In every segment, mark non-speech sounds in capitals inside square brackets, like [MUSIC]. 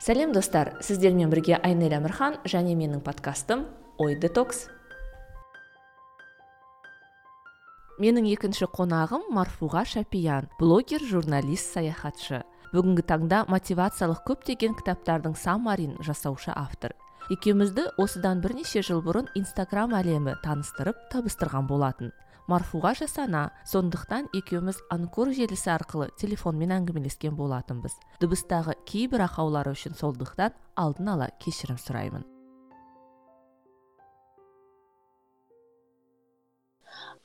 сәлем достар. Сіздермен бірге айнель әмірхан және менің подкастым ой детокс. Менің екінші қонағым марфуға шапиян блогер журналист саяхатшы. Бүгінгі таңда мотивациялық көптеген кітаптардың саммарин жасаушы автор. Екеумізді осыдан бірнеше жыл бұрын инстаграм әлемі таныстырып табыстырған болатын. Марфуға жасана сондықтан екеуміз анкор желісі арқылы телефонмен әңгімелескен болатынбыз. Дыбыстағы кейбір ақаулары үшін сондықтан алдын ала кешірім сұраймын.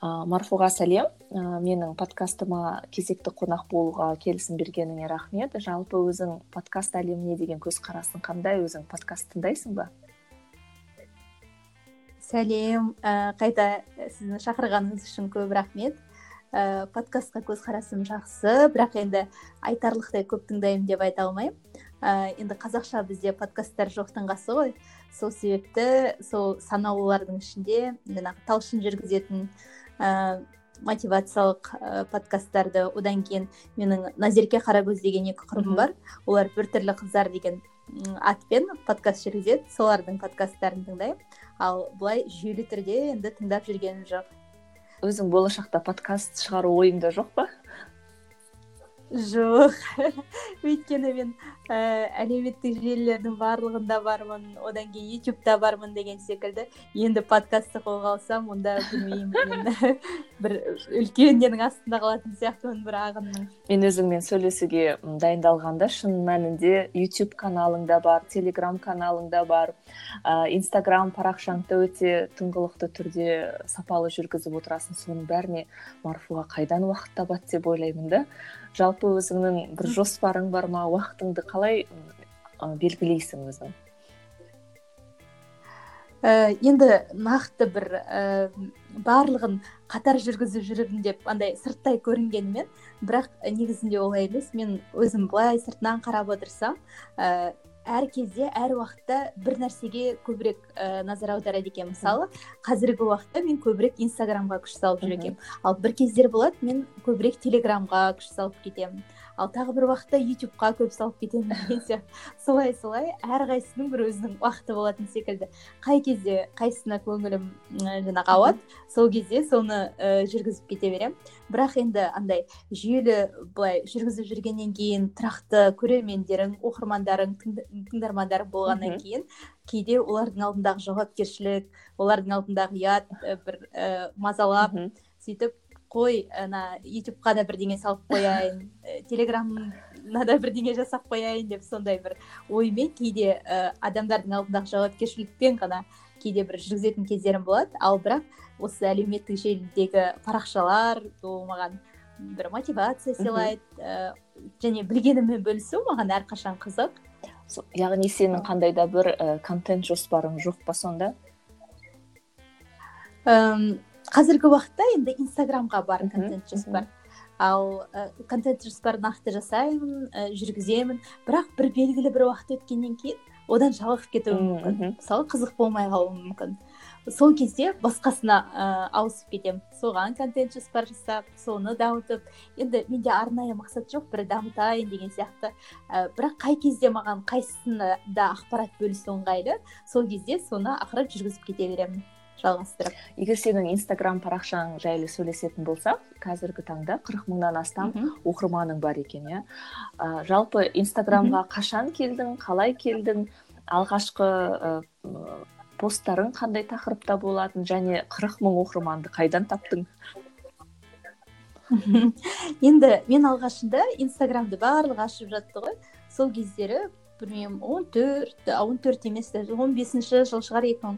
Марфуға сәлем. Ә, менің подкастыма кезекті қонақ болуға келісім бергеніңе рахмет. Жалпы өзің подкаст әлеміне деген көзқарасың қандай? Өзің подкаст тыңдайсың ба? Сәлем. Ә, қайта сіздің шақырғаныңыз үшін көп рахмет. Ә, подкастқа көзқарасым жақсы. Бірақ енді айтарлықтай көп тыңдаймын деп айта алмаймын. Ә, енді қазақша бізде подкасттар жоқтың қасы ғой. Сол себепті сол санаулылардың ішінде жаңағы талшын жүргізетін ә, мотивациялық ә, подкасттарды одан кейін менің назерке қарагөз деген екі құрбым бар. Олар біртүрлі қыздар деген атпен подкаст жүргізеді. Солардың подкасттарын тыңдаймын. Ал былай жүйелі түрде енді тыңдап жүргенім жоқ. Өзің болашақта подкаст шығару ойыңда жоқ па? Жоқ. [LAUGHS] Өйткені мен ә, әлеуметтік желілердің барлығында бармын одан кейін ютубта бармын деген секілді. Енді подкастты қолға алсам онда білмеймін [LAUGHS] бір үлкен ненің астында қалатын сияқтымын бір ағынның. Мен өзіңмен сөйлесуге дайындалғанда шын мәнінде ютуб каналың да бар телеграм каналың да бар ә, инстаграм парақшаңды өте тыңғылықты түрде сапалы жүргізіп отырасың. Соның бәріне марфуға қайдан уақыт табады деп ойлаймын да. Жалпы өзіңнің бір жоспарың бар ма уақытыңды қалай белгілейсің өзің? Ә, енді нақты бір ә, барлығын қатар жүргізіп жүрмін деп андай сырттай көрінгенімен бірақ негізінде олай емес. Мен өзім былай сыртынан қарап отырсам ә, әр кезде әр уақытта бір нәрсеге көбірек ә, назар аударады екенмін мысалы қазіргі уақытта мен көбірек инстаграмға күш салып жүр екенмін. Ал бір кездер болады мен көбірек телеграмға күш салып кетемін. Ал тағы бір уақытта ютубқа көп салып кетемін [LAUGHS] деген сияқты солай солай. Әрқайсысының бір өзінің уақыты болатын секілді. Қай кезде қайсысына көңілім жаңағы ауады сол кезде соны ә, жүргізіп кете беремін бірақ енді андай жүйелі былай жүргізіп жүргеннен кейін тұрақты көрермендерің оқырмандарың тыңдармандарың болғаннан кейін кейде олардың алдындағы жауапкершілік олардың алдындағы ұят бір ә, мазалап сөйтіп қой ана ютубқа да бірдеңе салып қояйын телеграмына да бірдеңе жасап қояйын деп сондай бір оймен кейде ә, адамдардың алдындағы жауапкершілікпен ғана кейде бір жүргізетін кездерім болады. Ал бірақ осы әлеуметтік желідегі парақшалар ол маған бір мотивация сыйлайды ә, және білгеніммен бөлісу маған әрқашан қызық. Яғни сенің қандай да бір ә, контент жоспарың жоқ па сонда? Қазіргі уақытта енді инстаграмға бар контент жоспар ал ә, контент жоспар нақты жасаймын ә, жүргіземін. Бірақ бір белгілі бір уақыт өткеннен кейін одан жалығып кетуім мүмкін. мысалы қызық болмай қалуы мүмкін. Сол кезде басқасына ә, ауысып кетемін. Соған контент жоспар жасап соны дамытып енді менде арнайы мақсат жоқ бір дамытайын деген сияқты. Ә, бірақ қай кезде маған қайсысына да ақпарат бөлісу ыңғайлы сол кезде соны ақыры жүргізіп кете беремін. Жалғастырып егер сенің инстаграм парақшаң жайлы сөйлесетін болсақ қазіргі таңда қырық мыңнан астам оқырманың бар екен иә? Ә, жалпы инстаграмға қашан келдің қалай келдің алғашқы ә, посттарың қандай тақырыпта болатын және қырық мың оқырманды қайдан таптың? Енді мен алғашында инстаграмды барлығы ашып жатты ғой. Сол кездері білмеймін он төрт он төрт емес он бесінші жыл шығар екі мың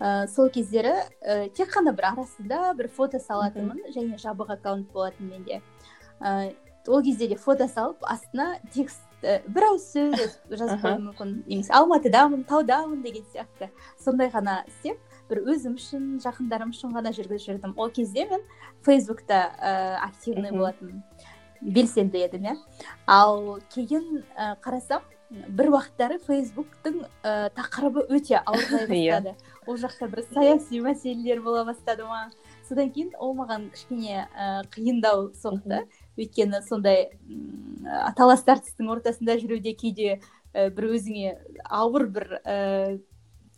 ә, сол кездері ә, тек қана бір арасында бір фото салатынмын және жабық аккаунт болатын менде. Ә, ол кезде де фото салып астына текст ә, бір ауыз сөз жазып қоюым мүмкін. Немесе алматыдамын таудамын деген сияқты. Сондай ғана істеп бір өзім үшін жақындарым үшін ғана жүргізіп жүрдім. Ол кезде мен фейсбукта ә, активный болатынмын. Белсенді едім иә. Ал кейін ә, қарасам бір уақыттары фейсбуктың ә, тақырыбы өте ауырлай [LAUGHS] иә. бастады. Ол жақта бір саяси мәселелер бола бастады ма содан кейін ол маған кішкене ә, қиындау соқты. Өйткені сондай талас тартыстың ортасында жүруде кейде бір өзіңе ауыр бір ііі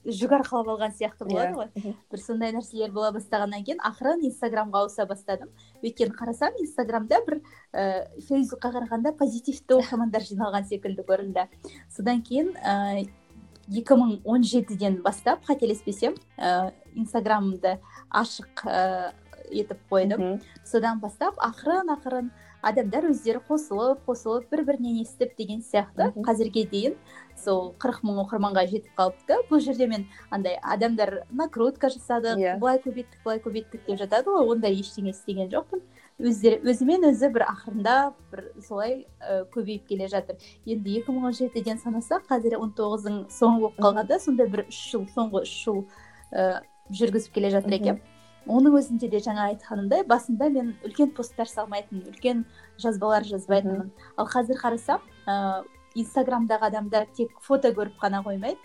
жүк арқалап алған сияқты болады ғой. Иә бір сондай нәрселер бола бастағаннан кейін ақырын инстаграмға ауыса бастадым. Өйткені қарасам инстаграмда бір ііі фейсбукқа қарағанда позитивті оқырмандар жиналған секілді көрінді. Содан кейін ііі екі мың он жетіден бастап қателеспесем ііі инстаграмымды ашық ііі етіп қойдым. Содан бастап ақырын ақырын адамдар өздері қосылып қосылып бір бірінен естіп деген сияқты. Қазірге дейін сол қырық мың оқырманға жетіп қалыпты. Бұл жерде мен андай адамдар накрутка жасадық иә. былай көбейттік былай көбейттік деп жатады ғой. Ондай ештеңе істеген жоқпын. Өздері өзімен өзі бір ақырындап бір солай ы көбейіп келе жатыр. Енді екі мың он жетіден санасақ қазір он тоғыздың соңы болып қалғанда сонда бір үш жыл соңғы үш жыл ыыы жүргізіп келе жатыр екенмін оның өзінде де жаңа айтқанымдай басында мен үлкен посттар салмайтынмын үлкен жазбалар жазбайтынмын. Ал қазір қарасам ыыы инстаграмдағы адамдар тек фото көріп қана қоймайды.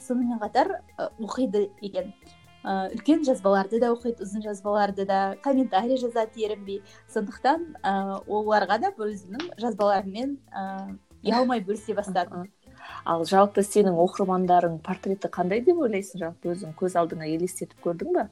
Сонымен қатар ы оқиды екен. Ыыы үлкен жазбаларды да оқиды ұзын жазбаларды да комментарий жазады ерінбей сондықтан ыыы оларға да өзімнің жазбаларыммен ыыы ұялмай бөлісе бастадым. Ал жалпы сенің оқырмандарың портреті қандай деп ойлайсың? Жалпы өзің көз алдыңа елестетіп көрдің ба?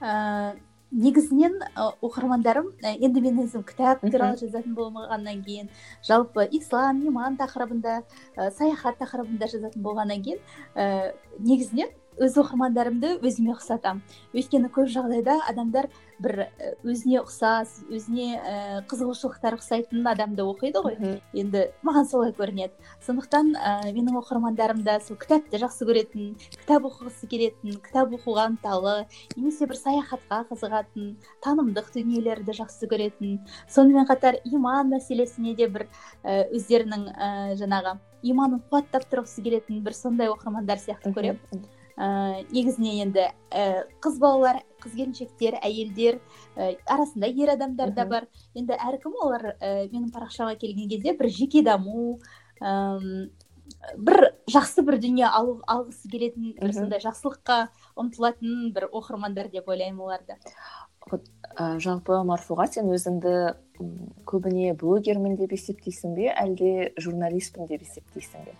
Ыыы негізінен ы оқырмандарым і енді мен өзім кітап туралы жазатын болмағаннан кейін жалпы ислам иман тақырыбында ы саяхат тақырыбында жазатын болғаннан кейін ііі негізінен өз оқырмандарымды өзіме ұқсатамын өйткені көп жағдайда адамдар бір өзіне ұқсас өзіне ііі қызығушылықтары ұқсайтын адамды оқиды ғой. Енді маған солай көрінеді. Сондықтан ыыы менің оқырмандарым да сол кітапты жақсы көретін кітап оқығысы келетін кітап оқуға ынталы немесе бір саяхатқа қызығатын танымдық дүниелерді жақсы көретін сонымен қатар иман мәселесіне де бір өздерінің ііі жаңағы иманын қуаттап тұрғысы келетін бір сондай оқырмандар сияқты көремін. Ыыы негізінен енді і қыз балалар қыз келіншектер әйелдер і арасында ер адамдар да бар. Енді әркім олар і менің парақшама келген кезде бір жеке даму ыыы бір жақсы бір дүние алу алғысы келетін бір сондай жақсылыққа ұмтылатын бір оқырмандар деп ойлаймын оларды. Ы жалпы марфуға сен өзіңді көбіне блогермін деп есептейсің бе әлде журналистпін деп есептейсің бе?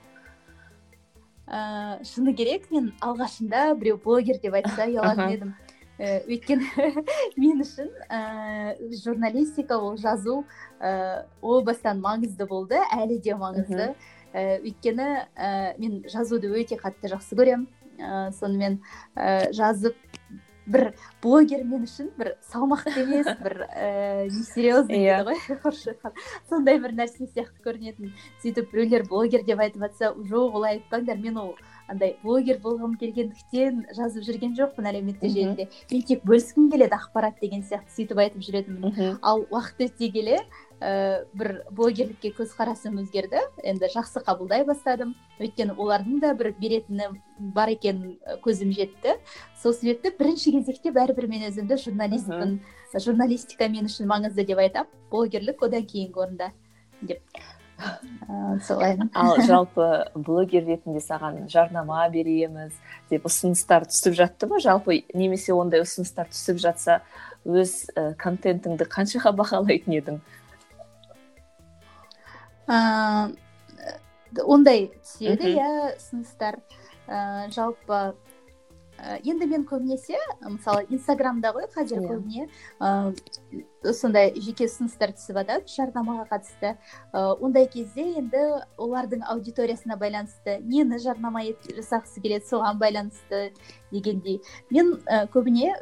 Ыыы шыны керек мен алғашында біреу блогер деп айтса ұялатын едім. І өйткені [LAUGHS] мен үшін ііі журналистика ол жазу ііі о бастан маңызды болды әлі де маңызды. Мхм і өйткені ііі мен жазуды өте қатты жақсы көремін. Ыыы сонымен ііі жазып бір блогер мен үшін бір салмақты емес бір ііі несерьезный иә. дейді ғой [LAUGHS] сондай бір нәрсе сияқты көрінетін. Сөйтіп біреулер блогер деп айтып жатса жоқ олай айтпаңдар мен ол андай блогер болғым келгендіктен жазып жүрген жоқпын әлеуметтік желіде. Мен тек бөліскім келеді ақпарат деген сияқты сөйтіп айтып жүретінмін. Ал уақыт өте келе ііі бір блогерлікке көзқарасым өзгерді. Енді жақсы қабылдай бастадым. Өйткені олардың да бір беретіні бар екенін і көзім жетті. Сол себепті бірінші кезекте бәрібір мен өзімді журналистпін. Журналистика мен үшін маңызды деп айтамын. Блогерлік одан кейінгі орында деп. [LAUGHS] Ыыы солаймын ал жалпы блогер ретінде саған жарнама береміз деп ұсыныстар түсіп жатты ма? Жалпы немесе ондай ұсыныстар түсіп жатса өз контентіңді қаншаға бағалайтын едің? Ыыы ондай түседі иә ұсыныстар. Ыыы жалпы і енді мен көбінесе мысалы инстаграмда ғой қазір иә. көбіне ыыы сондай жеке ұсыныстар түсіп жатады жарнамаға қатысты. Ы ондай кезде енді олардың аудиториясына байланысты нені жарнама ет- жасағысы келеді соған байланысты дегендей. Мен і көбіне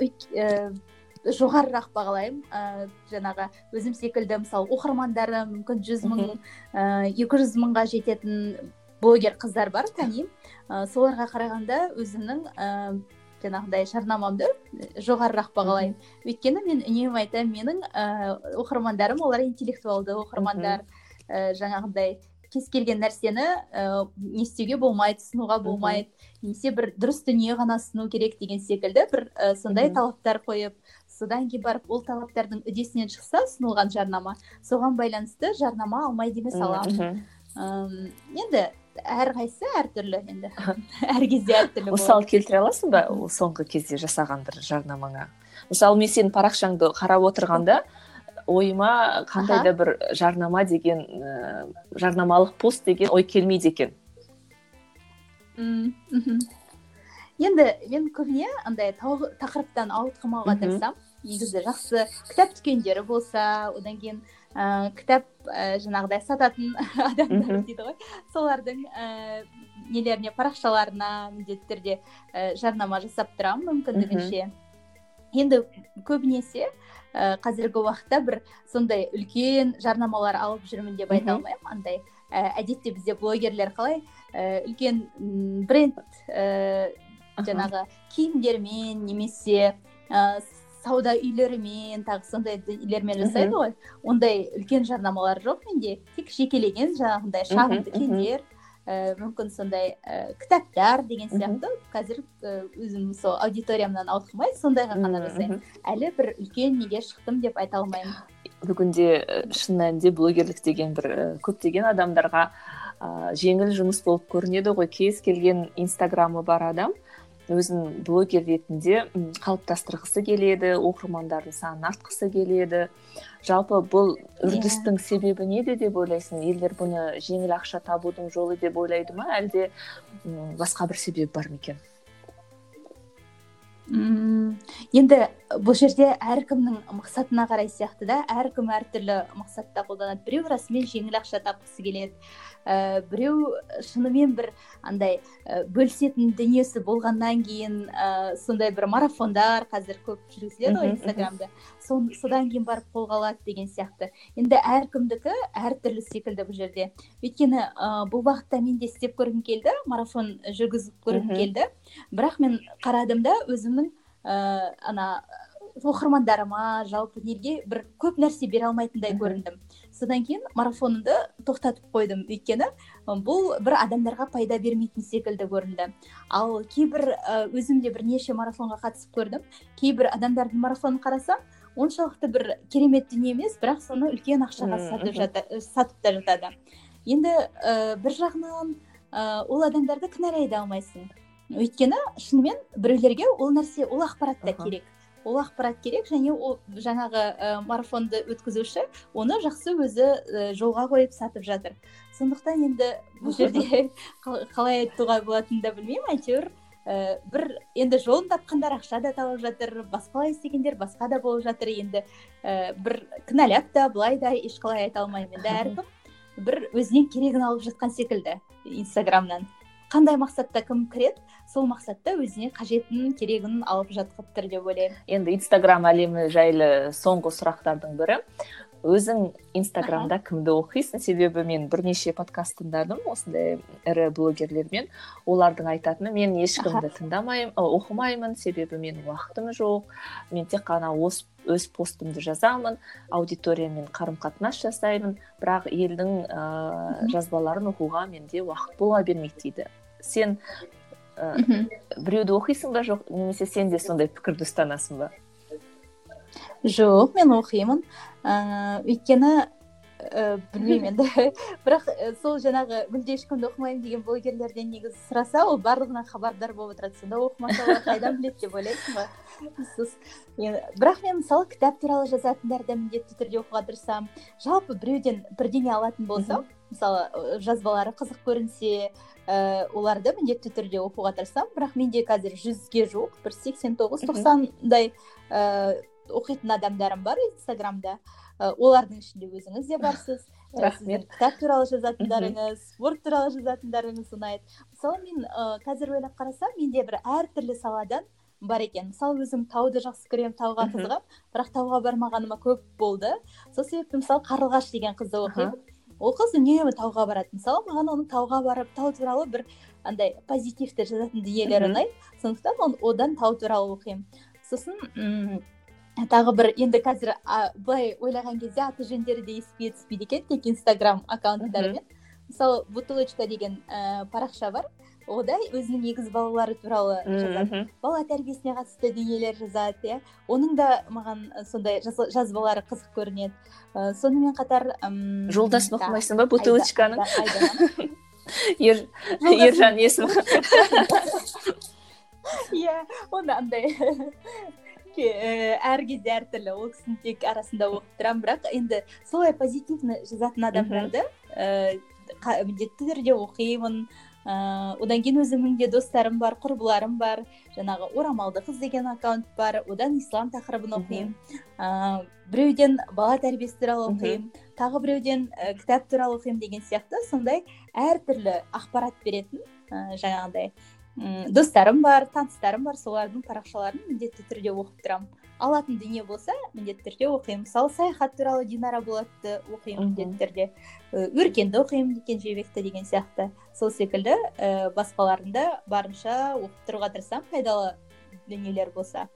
жоғарырақ бағалаймын. Ыыы жаңағы өзім секілді мысалы оқырмандары мүмкін жүз мың ыыы екі жүз мыңға жететін блогер қыздар бар танимын. Ы соларға қарағанда өзімнің ііі жаңағыдай жарнамамды жоғарырақ бағалаймын. Өйткені мен үнемі айтамын менің ііі оқырмандарым олар интеллектуалды оқырмандар. І жаңағындай кез келген нәрсені ііі не істеуге болмайды ұсынуға болмайды немесе бір дұрыс дүние ғана ұсыну керек деген секілді бір і сондай талаптар қойып содан кейін барып ол талаптардың үдесінен шықса ұсынылған жарнама соған байланысты жарнама алмайды емес аламын енді әрқайсысы әртүрлі енді. [LAUGHS] Әр кезде әртүрлі мысал келтіре аласың ба ол соңғы кезде жасаған бір жарнамаңа? Мысалы мен сенің парақшаңды қарап отырғанда ойыма қандай да бір жарнама деген ә, жарнамалық пост деген ой келмейді екен. Енді мен көбіне андай тақырыптан ауытқымауға тырысамын. Негізі жақсы кітап дүкендері болса одан кейін ыыы кітап ә, жаңағыдай сататын [LAUGHS] адамдар дейді ғой. Солардың ііі нелеріне парақшаларына міндетті түрде ә, жарнама жасап тұрамын мүмкіндігінше. Енді көбінесе ә, қазіргі уақытта бір сондай үлкен жарнамалар алып жүрмін деп айта алмаймын. Андай ә, әдетте бізде блогерлер қалай ә, үлкен бренд ә, жаңағы киімдермен немесе ә, сауда үйлерімен тағы сондай нелермен жасайды ғой. Ондай үлкен жарнамалар жоқ менде. Тек жекелеген жаңағындай шағын дүкендер ііі мүмкін сондай ііі кітаптар деген сияқты. Қазір өзім сол аудиториямнан ауытқымай сондайға ғана жасаймын. әлі бір үлкен неге шықтым деп айта алмаймын. Бүгінде шын мәнінде блогерлік деген бір көптеген адамдарға ыыы жеңіл жұмыс болып көрінеді ғой. Кез келген инстаграмы бар адам. Өзін блогер ретінде қалыптастырғысы келеді оқырмандардың санын артқысы келеді. Жалпы бұл үрдістің себебі неде деп ойлайсың? Елдер бұны жеңіл ақша табудың жолы деп ойлайды ма? Әлде басқа бір себебі бар ма екен? Мм. Енді бұл жерде әркімнің мақсатына қарай сияқты да әркім әртүрлі мақсатта қолданады. Біреу расымен жеңіл ақша тапқысы келеді. Ә, біреу шынымен бір андай ә, бөлісетін дүниесі болғаннан кейін ә, сондай бір марафондар қазір көп жүргізіледі ғой инстаграмда. Содан кейін барып қолға алады деген сияқты. Енді әркімдікі әртүрлі секілді бұл жерде. Өйткені ә, бұл бағытта мен де істеп көргім келді марафон жүргізіп көргім келді. Бірақ мен қарадым да өзімнің ыыы ана оқырмандарыма жалпы неге бір көп нәрсе бере алмайтындай көріндім. Содан кейін марафонымды тоқтатып қойдым. Өйткені бұл бір адамдарға пайда бермейтін секілді көрінді. Ал кейбір өзім де бірнеше марафонға қатысып көрдім. Кейбір адамдардың марафонын қарасам оншалықты бір керемет дүние емес бірақ соны үлкен ақшаға сатып жата, сатып та жатады. Енді ә, бір жағынан ә, ол адамдарды кінәлай да алмайсың. Өйткені шынымен біреулерге ол нәрсе ол ақпарат та керек. Ол ақпарат керек және ол жаңағы ә, марафонды өткізуші оны жақсы өзі ә, жолға қойып сатып жатыр. Сондықтан енді бұл [LAUGHS] жерде қалай айтуға болатынын да білмеймін әйтеуір ә, бір енді жолын тапқандар ақша да тауып жатыр басқалай істегендер басқа да болып жатыр енді. Ә, бір кінәлап та былай да ешқалай айта алмаймын енді [LAUGHS] әркім бір өзінен керегін алып жатқан секілді инстаграмнан. Қандай мақсатта кім кіреді? Сол мақсатта өзіне қажетін керегін алып жатып тұр деп ойлаймын. Енді инстаграм әлемі жайлы соңғы сұрақтардың бірі. Өзің инстаграмда кімді оқисың? Себебі мен бірнеше подкаст тыңдадым осындай ірі блогерлермен. Олардың айтатыны мен ешкімді тыңдамаймын оқымаймын себебі менің уақытым жоқ. Мен тек қана өз постымды жазамын аудиториямен қарым қатынас жасаймын. Бірақ елдің ә, жазбаларын оқуға менде уақыт бола бермейді дейді. Сен ә, біреуді оқисың ба жоқ? Немесе сен де сондай пікірді ұстанасың ба? Жоқ мен оқимын. Ыыы өйткені ііі білмеймін енді. [LAUGHS] Бірақ сол жаңағы мүлде ешкімді оқымаймын деген блогерлерден негізі сұраса ол барлығынан хабардар болып отырады. Сонда оқымаса олар қайдан біледі деп ойлайсың ғой бірақ мен мысалы кітап туралы жазатындарды міндетті түрде оқуға тырысамын. Жалпы біреуден бірдеңе алатын болсам мысалы жазбалары қызық көрінсе ііі оларды міндетті түрде оқуға тырысамын. Бірақ менде қазір жүзге жуық бір сексен тоғыз тоқсандай ііі оқитын адамдарым бар инстаграмда. Ә, олардың ішінде өзіңіз де барсыз. Рахмет. кітап туралы жазатындарыңыз спорт туралы жазатындарыңыз ұнайды. Мысалы мен ә, қазір ойлап қарасам менде бір әртүрлі саладан бар екен. Мысалы өзім тауды жақсы көремін тауға қызығамын бірақ тауға бармағаныма көп болды. Сол себепті мысалы қарлығаш деген қызды оқимын. Ол қыз үнемі тауға барады мысалы маған оның тауға барып тау туралы бір андай позитивті жазатын дүниелері ұнайды. Сондықтан одан тау туралы оқимын. Сосын тағы бір енді қазір а, былай ойлаған кезде аты жөндері де еске түспейді екен тек инстаграм аккаунттарымен. Мысалы бутылочка деген ә, парақша бар. Ода өзінің егіз балалары туралы жазады. бала тәрбиесіне қатысты дүниелер жазады иә. Оның да маған сондай жазбалары қызық көрінеді. Ә, сонымен қатар м жолдасын оқымайсың ба бутылочканың [LAUGHS] ержан есімі. [LAUGHS] Иә оны андай. Жеке әр кезде әртүрлі ол кісіні тек арасында оқып тұрамын бірақ енді солай позитивно жазатын адамдарды міндетті түрде оқимын. Ыыы одан кейін өзімнің де достарым бар құрбыларым бар. Жаңағы орамалды қыз деген аккаунт бар. Одан ислам тақырыбын оқимын. Ыыы біреуден бала тәрбиесі туралы оқимын. Тағы біреуден кітап туралы оқимын деген сияқты сондай әртүрлі ақпарат беретін ыыы жаңағыдай достарым бар таныстарым бар солардың парақшаларын міндетті түрде оқып тұрамын. Алатын дүние болса міндетті түрде оқимын. Мысалы саяхат туралы динара болатты оқимын міндетті түрде. Өркенді оқимын кенжебекті деген сияқты. Сол секілді ііі басқаларын да барынша оқып тұруға тырысамын пайдалы дүниелер болса.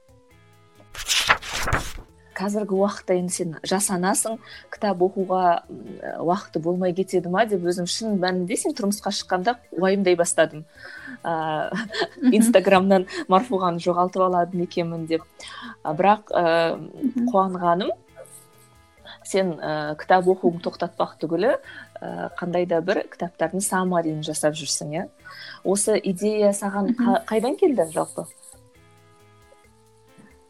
Қазіргі уақытта енді сен жас анасың кітап оқуға уақыты болмай кетеді ма деп өзім шын мәнінде сен тұрмысқа шыққанда уайымдай бастадым. Ыыы инстаграмнан марфуғаны жоғалтып алады екенмін деп. Бірақ ыыы қуанғаным сен ә, кітап оқуыңды тоқтатпақ түгілі ә, қандай да бір кітаптардың саммарин жасап жүрсің иә? Осы идея саған қайдан келді жалпы?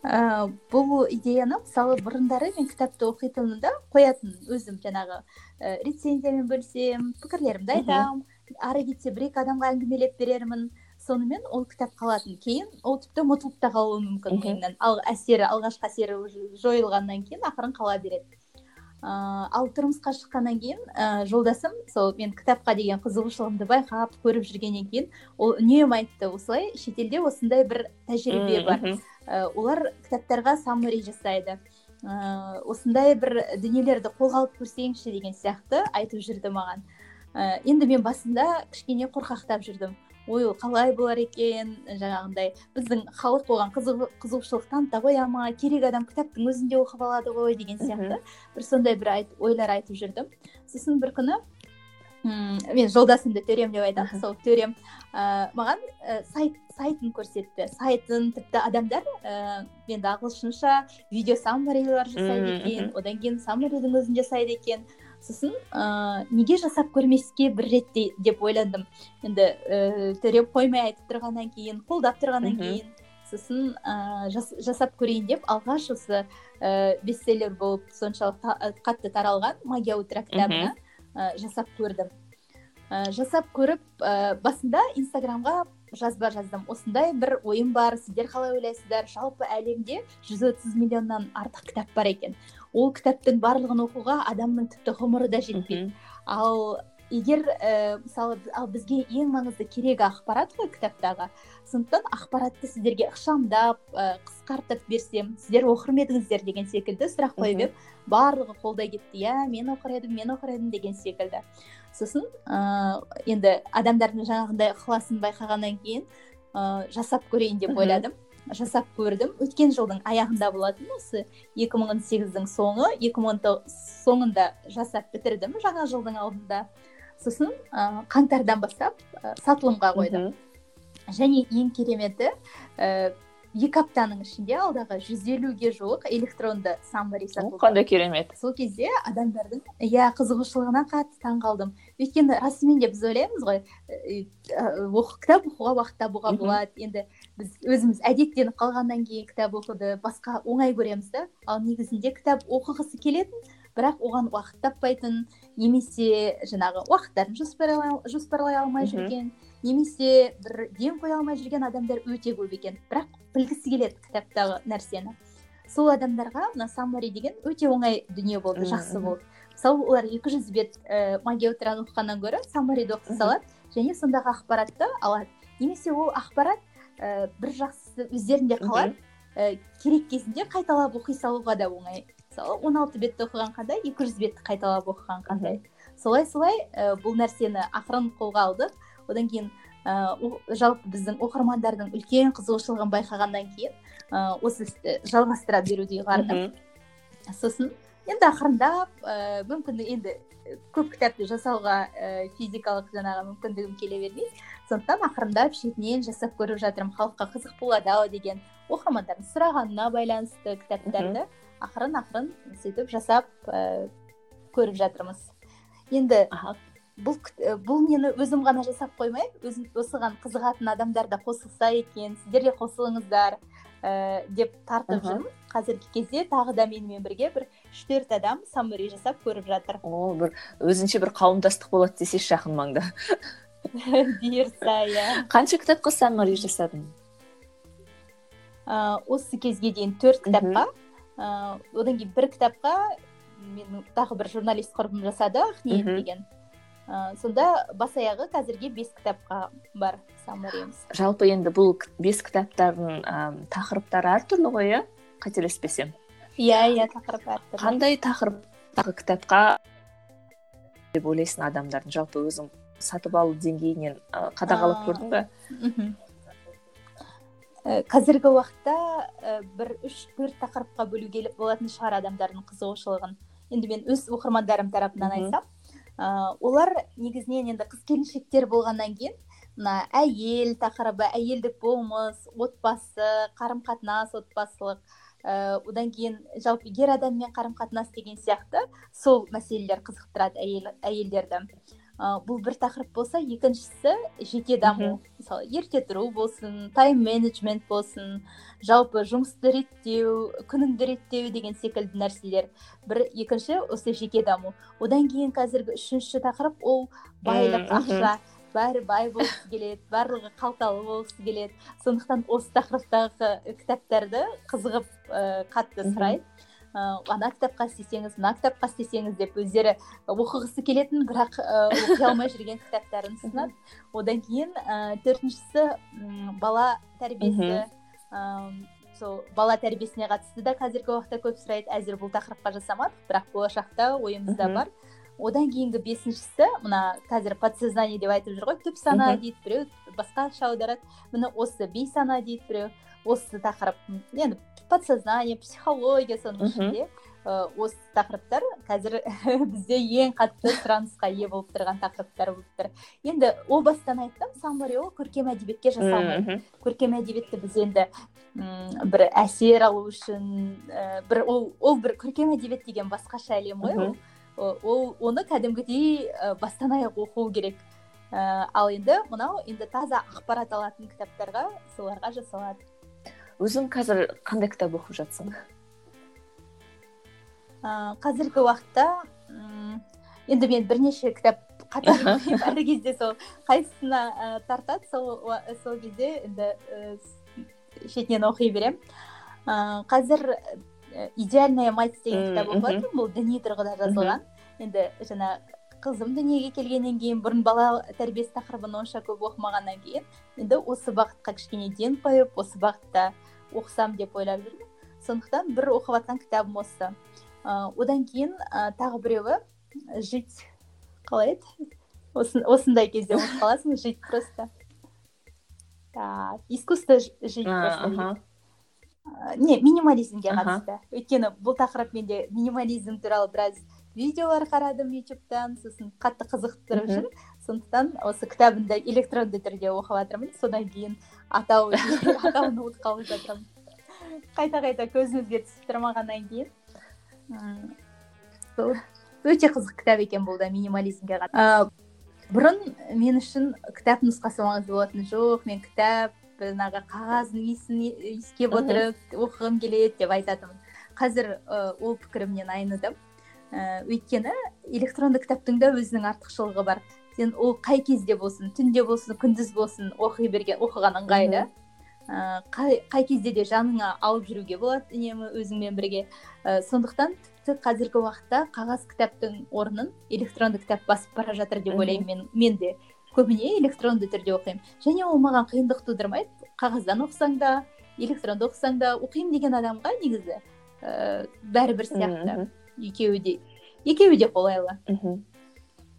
Ә, бұл идеяны мысалы бұрындары мен кітапты оқитынмын да қоятын өзім жаңағы ә, рецензиямен бөлісемін пікірлерімді айтамын ары кетсе бір екі адамға әңгімелеп берермін. Сонымен ол кітап қалатын. Кейін ол тіпті ұмытылып та қалуы мүмкін миыңнан ал әсері алғашқы әсері жойылғаннан кейін ақырын қала береді. Ыыы ал тұрмысқа шыққаннан кейін ә, жолдасым сол мен кітапқа деген қызығушылығымды байқап көріп жүргеннен кейін ол үнемі айтты. Осылай шетелде осындай бір тәжірибе бар. ә, олар кітаптарға саммари жасайды. Ыыы осындай бір дүниелерді қолға алып көрсеңші деген сияқты айтып жүрді маған. Ә, енді мен басында кішкене қорқақтап жүрдім. Ой ол қалай болар екен? Жаңағындай біздің халық оған қызығушылық таныта қоя ма керек адам кітаптың өзінде оқып алады ғой деген сияқты бір сондай бір айт, ойлар айтып жүрдім. Сосын бір күні мен жолдасымды төрем деп айтамын сол төрем ыыы маған ә, сайт сайтын көрсетті. Сайтын тіпті адамдар ііі енді ағылшынша видео саммарилар жасайды екен одан кейін саммаридің өзін жасайды екен. Сосын ыыы неге жасап көрмеске бір рет деп ойландым. Енді ііі төрем қоймай айтып тұрғаннан кейін қолдап тұрғаннан кейін. Сосын ыыы жасап көрейін деп алғаш осы ііі бестселлер болып соншалықты қатты таралған магия утра кітабына. Жасап көрдім. Ә, жасап көріп ә, басында инстаграмға жазба жаздым. Осындай бір ойым бар сіздер қалай ойлайсыздар? Жалпы әлемде жүз отыз миллионнан артық кітап бар екен. Ол кітаптың барлығын оқуға адамның тіпті ғұмыры да жетпейді. Ал егер ә, мысалы ал бізге ең маңызды керегі ақпарат қой кітаптағы. Сондықтан ақпаратты сіздерге ықшамдап ә, қысқартып берсем сіздер оқыр ма едіңіздер деген секілді сұрақ қойып едім барлығы қолдай кетті. Иә мен оқыр едім мен оқыр едім деген секілді. Сосын ыыы енді адамдардың жаңағындай ықыласын байқағаннан кейін ыыы жасап көрейін деп ойладым. Жасап көрдім. Өткен жылдың аяғында болатын осы 2018 он сегіздің соңы. 2019 соңында жасап бітірдім жаңа жылдың алдында. Сосын ыыы қаңтардан бастап ә, сатылымға қойдым. Және ең кереметі ііі екі аптаның ішінде алдағы жүз елуге жуық электронды саммари сатылды. қандай керемет. Сол кезде адамдардың иә қызығушылығына қатты таң қалдым. Өйткені расымен де біз ойлаймыз ғой кітап оқуға уақыт табуға болады. Енді біз өзіміз әдеттеніп қалғаннан кейін кітап оқуды басқа оңай көреміз да. Ал негізінде кітап оқығысы келетін бірақ оған уақыт таппайтын немесе жаңағы уақыттарын жоспарлай алмай жүрген немесе бір ден қоя алмай жүрген адамдар өте көп екен. бірақ білгісі келеді кітаптағы нәрсені. Сол адамдарға мына саммари деген өте оңай дүние болды жақсы болды. Мысалы олар екі жүз бет ііі магия утраны оқығаннан гөрі саммариді оқи салады және сондағы ақпаратты алады. Немесе ол ақпарат ііі бір жақсысы өздерінде қалады. Ііі керек кезінде қайталап оқи салуға да оңай. Мысалы он алты бетті оқыған қандай екі жүз бетті қайталап оқыған қандай. Солай солай і бұл нәрсені ақырын қолға алдық. Одан кейін ыыы жалпы біздің оқырмандардың үлкен қызығушылығын байқағаннан кейін ыыы осы істі жалғастыра беруді ұйғардым. Сосын енді ақырындап ыыы мүмкін енді көп кітапты жасауға ііі физикалық жаңағы мүмкіндігім келе бермейді сондықтан ақырындап шетінен жасап көріп жатырмын. Халыққа қызық болады ау деген оқырмандардың сұрағанына байланысты кітаптарды. Ақырын ақырын сөйтіп жасап ііі көріп жатырмыз. Енді бұл бұл нені өзім ғана жасап қоймай өзім осыған қызығатын адамдар да қосылса екен сіздер де қосылыңыздар ә, деп тартып жүрмін қазіргі кезде тағы да менімен бірге бір үш төрт адам саммари жасап көріп жатыр. О бір өзінше бір қауымдастық болады десейші жақын маңда. [LAUGHS] Бұйырса иә. Қанша кітапқа саммари жасадың? Ыыы осы кезге дейін төрт кітапқа ыыы одан кейін бір кітапқа менің тағы бір журналист құрбым жасады ақниет деген. Ыыы сонда бас аяғы қазірге бес кітапқа бар саммариіміз жалпы енді бұл бес кітаптардың ыыы тақырыптары әртүрлі ғой иә? Қателеспесем. Иә иә тақырып әртүрлі қандай тақырыптағы кітапқа деп ойлайсың адамдардың? Жалпы өзің сатып алу деңгейінен қадағалап көрдің ба мхм. Э, қазіргі уақытта ә, бір үш төрт тақырыпқа бөлуге болатын шығар адамдардың қызығушылығын. Енді мен өз оқырмандарым тарапынан айтсам ә, олар негізінен енді қыз келіншектер болғаннан кейін мына әйел тақырыбы әйелдік болмыс отбасы қарым қатынас отбасылық ә, одан кейін жалпы ер адаммен қарым қатынас деген сияқты сол мәселелер қызықтырады әйел әйелдерді. Бұл бір тақырып болса екіншісі жеке даму. Мысалы ерте тұру болсын тайм менеджмент болсын жалпы жұмысты реттеу күніңді реттеу деген секілді нәрселер. Бір екінші осы жеке даму. Одан кейін қазіргі үшінші тақырып ол байлық ақша. Бәрі бай болғысы келеді барлығы қалталы болғысы келеді. Сондықтан осы тақырыптағы кітаптарды қызығып ә, қатты сұрайды ана кітапқа істесеңіз мына кітапқа істесеңіз деп өздері оқығысы келетін бірақ ыыы оқи алмай жүрген кітаптарын ұсынады одан кейін ііі төртіншісі бала тәрбиесі. Ыыы сол бала тәрбиесіне қатысты да қазіргі уақытта көп сұрайды. Әзір бұл тақырыпқа жасамадық бірақ болашақта ойымызда бар. Одан кейінгі бесіншісі мына қазір подсознание деп айтып жүр ғой түп сана дейді біреу басқаша аударады. Міне осы бейсана дейді біреу. Осы тақырып енді подсознание психология соның ішінде осы тақырыптар қазір [LAUGHS] бізде ең қатты сұранысқа ие болып тұрған тақырыптар болып тұр. Енді о бастан айттым саммари ол көркем әдебиетке жасалмайды көркем әдебиетті біз енді бір әсер алу үшін ә, бір ол ол бір көркем әдебиет деген басқаша әлем ғой ол. Ол оны кәдімгідей ә, бастан аяқ оқу керек. Ә, ал енді мынау енді таза ақпарат алатын кітаптарға соларға жасалады. Өзің қазір қандай кітап оқып жатсың ыыы қазіргі уақытта енді мен бірнеше кітап қатар оқимын әр кезде сол қайсысына ә, тартады сол сол кезде енді ә, шетінен оқи беремін ыыы қазір идеальная мать деген кітап оқып жатырмын бұл діни тұрғыда жазылған енді жаңа қызым дүниеге келгеннен кейін бұрын бала тәрбиесі тақырыбын онша көп оқымағаннан кейін енді осы бағытқа кішкене ден қойып осы бағытта оқысам деп ойлап жүрмін сондықтан бір оқып жатқан кітабым осы. Ыыы одан кейін ә, тағы біреуі жить қалай еді? Осындай кезде ұмытып қаласың жить просто. Так искусство жить просто не минимализмге қатысты. Өйткені бұл тақырып менде минимализм туралы біраз видеолар қарадым ютубтан сосын қатты қызықтырып жүр сондықтан осы кітабын электронды түрде оқып жатырмын. Содан кейін атау [LAUGHS] атауын ұмытып қалып жатырмын. Қайта қайта көзімізге түсіп тұрмағаннан кейін сол өте қызық кітап екен бұл да минимализмге қатысты. Бұрын мен үшін кітап нұсқасы маңызды болатын жоқ. Мен кітап жаңағы қағаздың иісін иіскеп отырып оқығым келеді деп айтатынмын. Қазір ол пікірімнен айныдым. Ә, өйткені электронды кітаптың да өзінің артықшылығы бар. Сен ол қай кезде болсын түнде болсын күндіз болсын оқи берген оқыған ыңғайлы ә, қай, қай кезде де жаныңа алып жүруге болады үнемі өзіңмен бірге. Ә, сондықтан тіпті қазіргі уақытта қағаз кітаптың орнын электронды кітап басып бара жатыр деп ойлаймын мен, мен де. Көбіне электронды түрде оқимын. Және ол маған қиындық тудырмайды. Қағаздан оқысаң да электронды оқысаң да оқимын деген адамға негізі ә, бәрібір сияқты. Екеуі де екеуі де қолайлы. Мхм.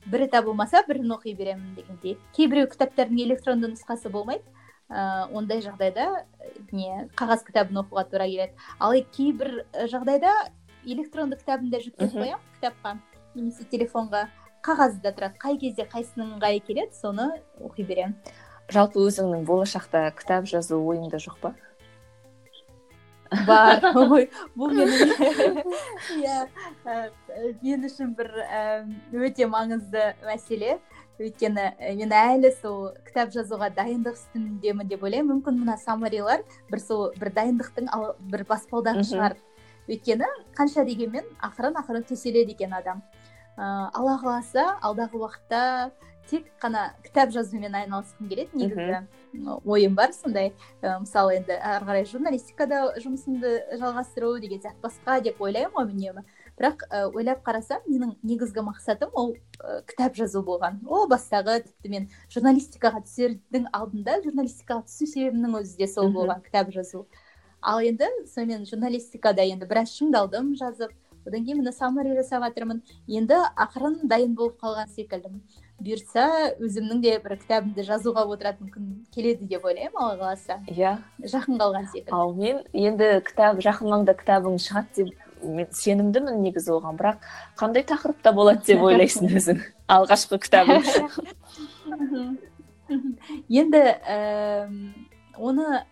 Бірі табылмаса бірін оқи беремін дегендей. Кейбіреу кітаптардың электронды нұсқасы болмайды. Ыыы ондай жағдайда не қағаз кітабын оқуға тура келеді. Ал кейбір жағдайда электронды кітабын да жүктеп қоямын кітапқа. Немесе телефонға. Қағазы да тұрады. Қай кезде қайсының ыңғайы келеді соны оқи беремін. Жалпы өзіңнің болашақта кітап жазу ойыңда жоқ па? Бар. [LAUGHS] Ой бұл менің [LAUGHS] иә мен үшін бір өте маңызды мәселе. Өйткені мен әлі сол кітап жазуға дайындық үстіндемін деп ойлаймын. Мүмкін мына саммарилар бір сол бір дайындықтың бір баспалдағы шығар. Өйткені қанша дегенмен ақырын ақырын төселеді екен адам. Ыыы алла қаласа алдағы уақытта тек қана кітап жазумен айналысқым келеді негізі. Ойым бар сондай. Ә, мысалы енді ары қарай журналистикада жұмысымды жалғастыру деген сияқты басқа деп ойлаймын ғой үнемі. Бірақ ә, ойлап қарасам менің негізгі мақсатым ол ә, кітап жазу болған. О бастағы тіпті мен журналистикаға түсердің алдында журналистикаға түсу себебімнің өзі де сол болған кітап жазу. Ал енді сонымен журналистикада енді біраз шыңдалдым жазып одан кейін міне саммари жасап жатырмын енді ақырын дайын болып қалған секілдімін бұйыртса өзімнің де бір кітабымды жазуға отыратын күн келеді деп ойлаймын алла қаласа. Иә. Жақын қалған секілді. Ал мен енді кітап жақын маңда кітабың шығады деп мен сенімдімін негізі оған. Бірақ қандай тақырыпта болады деп ойлайсың [LAUGHS] өзің? Алғашқы кітабың. Енді оны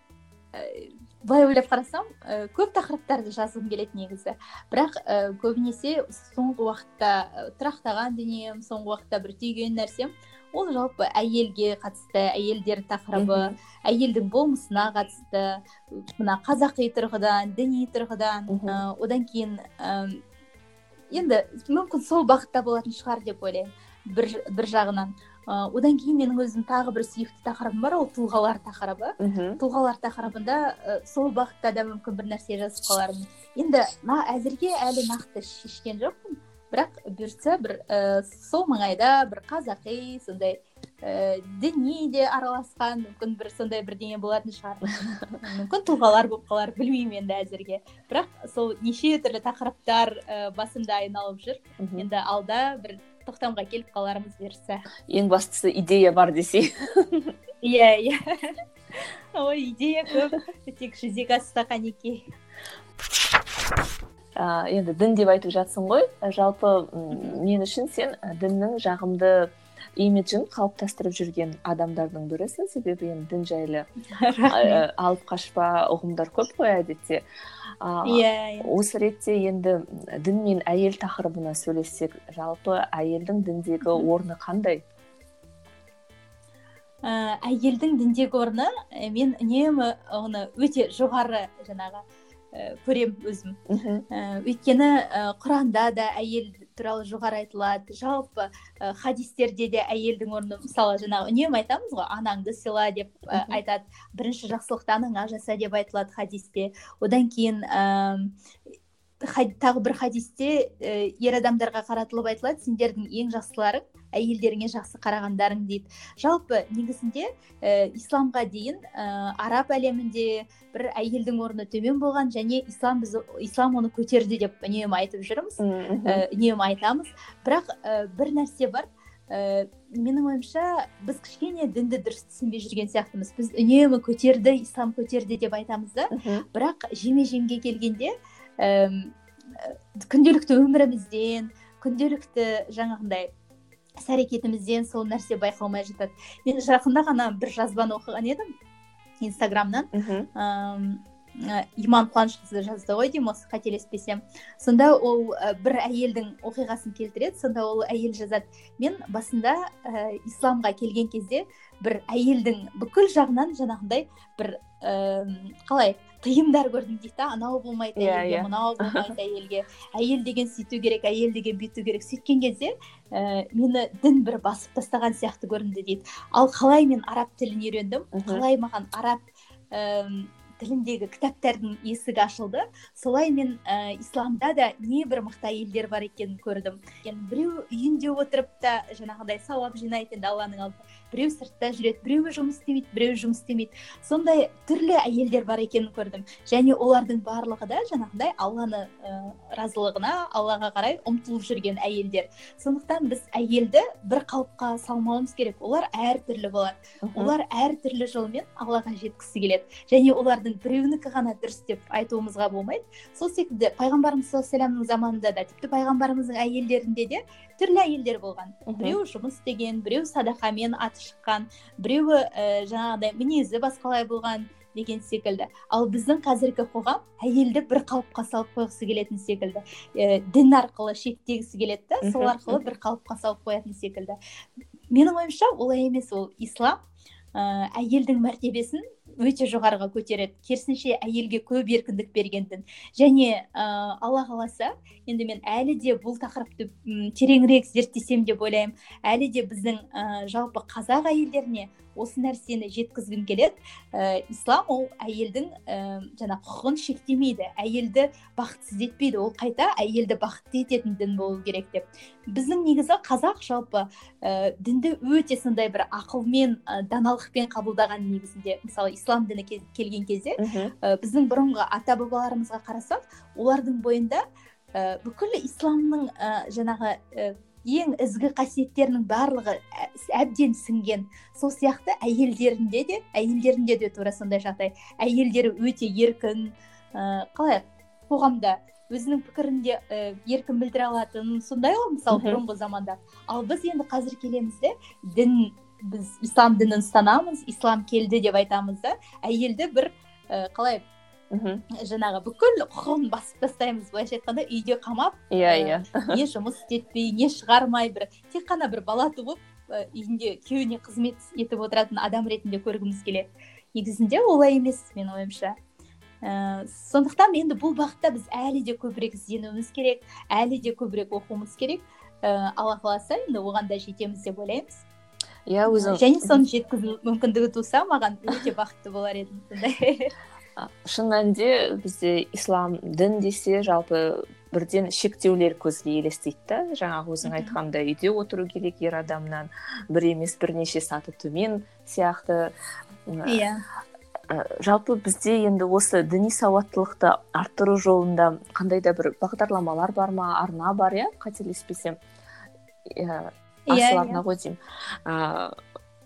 былай ойлап қарасам ә, көп тақырыптарды жазғым келеді негізі. Бірақ ә, көбінесе соңғы уақытта тұрақтаған дүнием соңғы уақытта бір түйген нәрсем ол жалпы әйелге қатысты әйелдер тақырыбы әйелдің болмысына қатысты мына қазақи тұрғыдан діни тұрғыдан ә, одан кейін ә, енді мүмкін сол бағытта болатын шығар деп ойлаймын бір, бір жағынан. Ыыы одан кейін менің өзім тағы бір сүйікті тақырыбым бар ол тұлғалар тақырыбы. Мхм. Тұлғалар тақырыбында ә, сол бағытта да мүмкін бір нәрсе жазып қалармын. Енді на әзірге әлі нақты шешкен жоқпын бірақ бұйыртса бір ә, сол маңайда бір қазақи сондай ә, діни де араласқан мүмкін бір сондай бірдеңе болатын шығар. [LAUGHS] Мүмкін тұлғалар болып қалар білмеймін енді әзірге. Бірақ сол неше түрлі тақырыптар ә, басымда айналып жүр. Енді алда бір тоқтамға келіп қалармыз бұйырса. Ең бастысы идея бар десей иә иә. Ой идея көп. Тек жүзеге асса қанекей енді дін деп айтып жатсың ғой. Жалпы мен үшін сен діннің жағымды имиджін қалыптастырып жүрген адамдардың бірісің. Себебі енді дін жайлы [LAUGHS] алып қашпа ұғымдар көп қой әдетте. Иә yeah, осы ретте енді дін мен әйел тақырыбына сөйлессек жалпы әйелдің діндегі орны қандай? Ә, әйелдің діндегі орны мен үнемі оны өте жоғары жаңағы ә, көремін өзім. Ә, өйткені ә, құранда да әйел туралы жоғары айтылады. Жалпы ә, хадистерде де әйелдің орны мысалы жаңағы үнемі айтамыз ғой анаңды сыйла деп ә, айтады. Бірінші жақсылықты анаңа жаса деп айтылады хадисте. Одан кейін тағы бір хадисте ә, ер адамдарға қаратылып айтылады сендердің ең жақсыларың әйелдеріңе жақсы қарағандарың дейді. Жалпы негізінде ә, исламға дейін ә, араб әлемінде бір әйелдің орны төмен болған және ислам біз ислам оны көтерді деп үнемі айтып жүрміз ә, үнемі айтамыз. Бірақ ә, бір нәрсе бар ә, менің ойымша біз кішкене дінді дұрыс түсінбей жүрген сияқтымыз. Біз үнемі көтерді ислам көтерді деп айтамыз да. Бірақ жеме жемге келгенде күнделікті өмірімізден күнделікті жаңағындай іс әрекетімізден сол нәрсе байқалмай жатады. Мен жақында ғана бір жазбаны оқыған едім инстаграмнан. Иман қуанышқызы жазды ғой деймін осы қателеспесем. Сонда ол бір әйелдің оқиғасын келтіреді сонда ол әйел жазады. Мен басында ә, исламға келген кезде бір әйелдің бүкіл жағынан жаңағындай бір ііі қалай тыйымдар көрдім дейді да анау болмайды иә, әйелге yeah, мынау болмайды [LAUGHS] әйелге. Әйел деген сөйту керек әйел деген бүйту керек. Сөйткен кезде ә, мені дін бір басып тастаған сияқты көрінді дейді ал қалай мен араб тілін үйрендім? Қалай маған араб тіліндегі кітаптардың есігі ашылды. Солай мен ә, исламда да небір мықты әйелдер бар екенін көрдім. Біреу үйінде отырып та жаңағыдай сауап жинайды енді алланың алдында. Біреу сыртта жүреді біреуі жұмыс істемейді біреуі жұмыс істемейді. Сондай түрлі әйелдер бар екенін көрдім. Және олардың барлығы да жаңағыдай алланы ә, разылығына аллаға қарай ұмтылып жүрген әйелдер. Сондықтан біз әйелді бір қалыпқа салмауымыз керек. Олар әртүрлі болады. Олар әртүрлі жолмен аллаға жеткісі келеді. Және олардың біреуінікі ғана дұрыс деп айтуымызға болмайды. Сол секілді пайғамбарымыз саллаллаху заманында да тіпті пайғамбарымыздың әйелдерінде де түрлі әйелдер болған. Біреуі жұмыс істеген біреуі садақамен аты шыққан біреуі ә, жаңағыдай мінезі басқалай болған деген секілді. Ал біздің қазіргі қоғам әйелді бір қалыпқа салып қойғысы келетін секілді. Ә, дін арқылы шектегісі келеді да сол арқылы бір қалыпқа салып қоятын секілді. Менің ойымша олай емес ол ислам ә, әйелдің мәртебесін өте жоғарыға көтереді. Керісінше әйелге көп еркіндік берген дін және ә, алла қаласа енді мен әлі де бұл тақырыпты тереңірек зерттесем деп ойлаймын. Әлі де біздің ә, жалпы қазақ әйелдеріне осы нәрсені жеткізгім келеді. Ә, ислам ол әйелдің ә, жаңа құқығын шектемейді. Әйелді бақытсыз етпейді. Ол қайта әйелді бақытты ететін дін болу керек деп. Біздің негізі қазақ жалпы ә, дінді өте сондай бір ақылмен ә, даналықпен қабылдаған негізінде. Мысалы ислам діні келген кезде ә, біздің бұрынғы ата бабаларымызға қарасақ олардың бойында ә, бүкіл исламның ә, жаңағы ең ізгі қасиеттерінің барлығы әбден сіңген. Сол сияқты әйелдерінде де әйелдерінде де тура сондай жағдай. Әйелдері өте еркін ә, қалай қоғамда өзінің пікірінде ә, еркін білдіре алатын сондай ғой мысалы бұрынғы заманда. Ал біз енді қазір келеміз де дін біз ислам дінін ұстанамыз ислам келді деп айтамыз да әйелді бір ә, қалай мхм жаңағы бүкіл құқығын басып тастаймыз былайша айтқанда үйде қамап иә иә не жұмыс істетпей не шығармай бір тек қана бір бала туып үйінде күйеуіне қызмет етіп отыратын адам ретінде көргіміз келеді негізінде олай емес менің ойымша ә, сондықтан енді бұл бағытта біз әлі де көбірек ізденуіміз керек әлі де көбірек оқуымыз керек ә, алла қаласа енді оған да жетеміз деп ойлаймыз иә өзің және соны жеткізу мүмкіндігі туса маған өте бақытты болар едім сондай шын мәнінде бізде ислам дін десе жалпы бірден шектеулер көзге елестейді да. Жаңағы өзің айтқандай үйде отыру керек ер адамнан бір емес бірнеше саты төмен сияқты. Иә. жалпы бізде енді осы діни сауаттылықты арттыру жолында қандай да бір бағдарламалар бар ма арна бар иә? қателеспесем. Иә асыл арна иә. ғой деймін.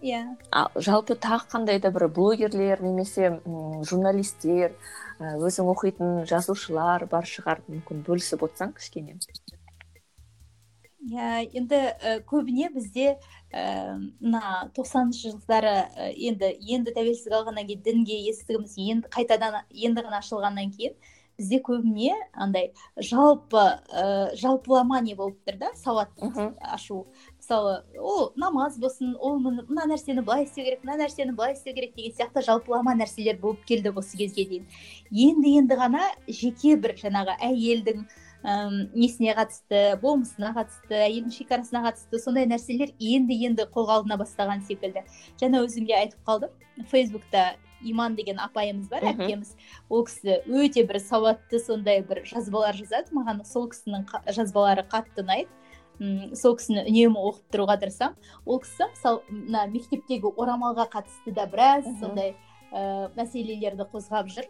Иә. Жалпы тағы қандай да бір блогерлер немесе журналистер өзің оқитын жазушылар бар шығар мүмкін бөлісіп отырсаң кішкене. Иә енді көбіне бізде мына тоқсаныншы жылдары енді енді тәуелсіздік алғаннан кейін дінге есігіміз енді қайтадан енді ғана ашылғаннан кейін бізде көбіне андай жалпы ә, жалпылама не болып тұр да сауат ашу. Мысалы ол намаз болсын ол мына нәрсені былай істеу керек мына нәрсені былай істеу керек деген сияқты жалпылама нәрселер болып келді осы кезге дейін. Енді енді ғана жеке бір жаңағы әйелдің ііі несіне қатысты болмысына қатысты әйелдің шекарасына қатысты сондай нәрселер енді енді қолға алына бастаған секілді. Жаңа өзім де айтып қалдым. Фейсбукта иман деген апайымыз бар әпкеміз. Ол кісі өте бір сауатты сондай бір жазбалар жазады. Маған сол кісінің жазбалары қатты ұнайды. Мм сол кісіні үнемі оқып тұруға тырысамын. Ол кісі мысалы мына мектептегі орамалға қатысты да біраз сондай ә, мәселелерді қозғап жүр.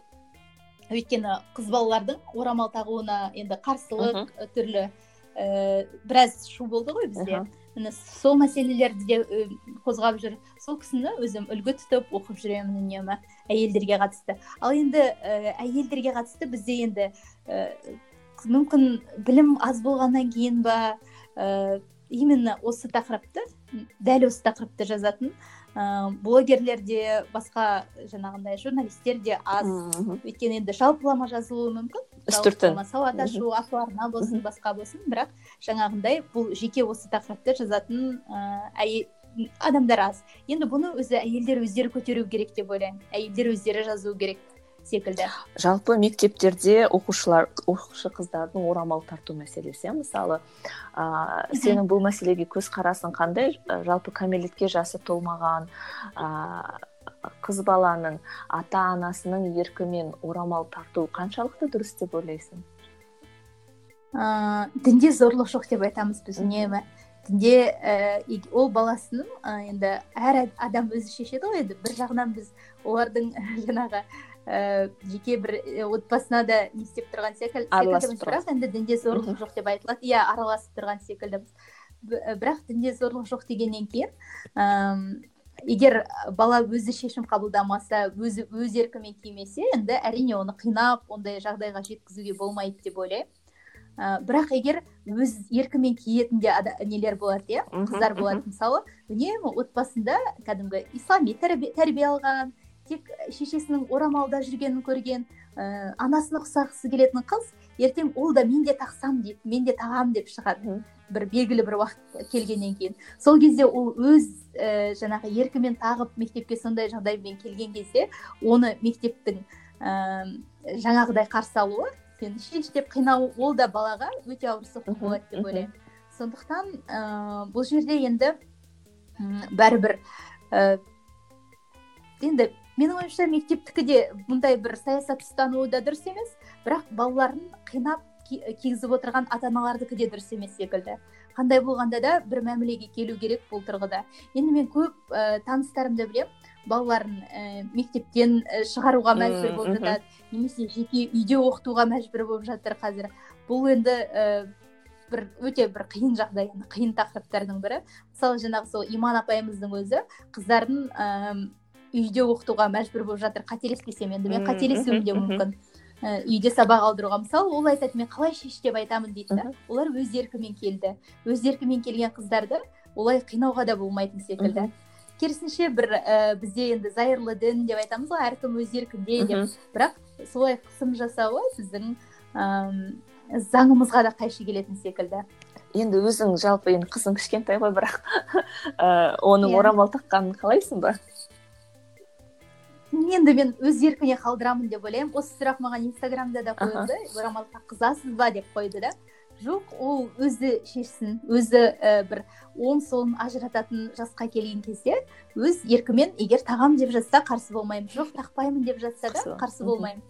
Өйткені қыз балалардың орамал тағуына енді қарсылық түрлі ііі біраз шу болды ғой бізде. Міне сол мәселелерді де қозғап жүр. Сол кісіні өзім үлгі тұтып оқып жүремін үнемі әйелдерге қатысты. Ал енді ә, әйелдерге қатысты бізде енді ә, мүмкін білім аз болғаннан кейін ба? Ә, именно осы тақырыпты дәл осы тақырыпты жазатын ыыы блогерлер де басқа жаңағындай журналистер де аз. Өйткені енді жалпылама жазылуы мүмкін. Үстіртін. Сауат ашу арна болсын басқа болсын. Бірақ жаңағындай бұл жеке осы тақырыпты жазатын ыыы адамдар аз. Енді бұны өзі әйелдер өздері көтеру керек деп ойлаймын. Әйелдер өздері жазу керек. Секілді. Жалпы мектептерде оқушылар оқушы қыздардың орамал тарту мәселесі иә мысалы ыыы сенің бұл мәселеге көзқарасың қандай? Жалпы кәмелетке жасы толмаған ыыы қыз баланың ата анасының еркімен орамал тарту қаншалықты дұрыс деп ойлайсың? Ыыы дінде зорлық жоқ деп айтамыз біз үнемі дінде ііі ол баласының енді әр адам өзі шешеді ғой енді бір жағынан біз олардың [LAUGHS] жаңағы ііі жеке бір отбасына да не істеп тұрған секілдіміз бірақ енді дінде зорлық жоқ деп айтылады. Иә араласып тұрған секілдіміз. Бірақ дінде зорлық жоқ дегеннен кейін ііі егер бала өзі шешім қабылдамаса өзі өз еркімен кимесе енді әрине оны қинап ондай жағдайға жеткізуге болмайды деп ойлаймын. Ә, бірақ егер өз еркімен киетін де нелер болады иә қыздар болады мысалы үнемі отбасында кәдімгі ислами тәрбие алған тек шешесінің орамалда жүргенін көрген ә, анасына ұқсағысы келетін қыз ертең ол да мен де тақсам дейді мен де тағамын деп шығады. Бір белгілі бір уақыт келгеннен кейін. Сол кезде ол өз ә, жаңағы еркімен тағып мектепке сондай жағдаймен келген кезде оны мектептің ә, жаңағыдай қарсы алуы сені шеш деп қинау ол да балаға өте ауыр соққы болады деп ойлаймын. Сондықтан ә, бұл жерде енді бәрібір ә, енді менің ойымша мектептікі де бұндай бір саясат ұстануы да дұрыс емес бірақ балаларын қинап кигізіп отырған ата аналардікі де дұрыс емес секілді. Қандай болғанда да бір мәмілеге келу керек бұл тұрғыда. Енді мен көп ә, таныстарымды білемін. Балаларын ә, мектептен шығаруға мәжбүр болып жатады немесе жеке үйде оқытуға мәжбүр болып жатыр қазір. Бұл енді ә, бір өте бір қиын жағдай қиын тақырыптардың бірі. Мысалы жаңағы сол иман апайымыздың өзі қыздарын ыыы үйде оқытуға мәжбүр болып жатыр қателеспесем енді мен қателесуім де мүмкін. Ә, үйде сабақ алдыруға. Мысалы ол айтады мен қалай шеш деп айтамын? дейді да. Олар өз еркімен келді. Өз еркімен келген қыздарды олай қинауға да болмайтын секілді. Керісінше бір ә, бізде енді зайырлы дін деп айтамыз ғой әркім өз еркінде деп. Бірақ солай қысым жасауы біздің ә, заңымызға да қайшы келетін секілді. Енді өзің жалпы енді қызың кішкентай ғой бірақ [LAUGHS] ә, оның yeah. Иә. орамал таққанын қалайсың ба? Енді мен өз еркіне қалдырамын деп ойлаймын. Осы сұрақ маған инстаграмда да қойылды. Орамал таққызасыз ба деп қойды да. Жоқ ол өзі шешсін өзі ә, бір оң солын ажырататын жасқа келген кезде өз еркімен егер тағам деп жатса қарсы болмаймын. Жоқ тақпаймын деп жатса да қарсы болмаймын.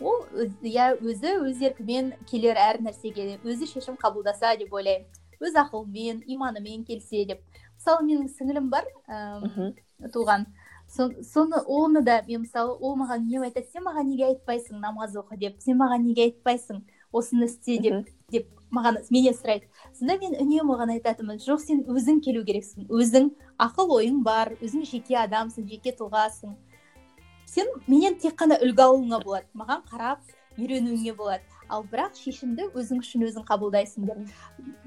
Ол иә өзі өз еркімен келер әр нәрсеге өзі шешім қабылдаса деп ойлаймын. Өз ақылымен иманымен келсе деп. Мысалы менің сіңілім бар ыыы туған. Соны оны да мен мысалы ол маған не айтады? Сен маған неге айтпайсың намаз оқы деп? Сен маған неге айтпайсың осыны істе деп? Деп маған менен сұрайды. Сонда мен үнемі оған айтатынмын. Жоқ сен өзің келу керексің. Өзің ақыл ойың бар өзің жеке адамсың жеке тұлғасың. Сен менен тек қана үлгі алуыңа болады. Маған қарап үйренуіңе болады. Ал бірақ шешімді өзің үшін өзің қабылдайсың деп.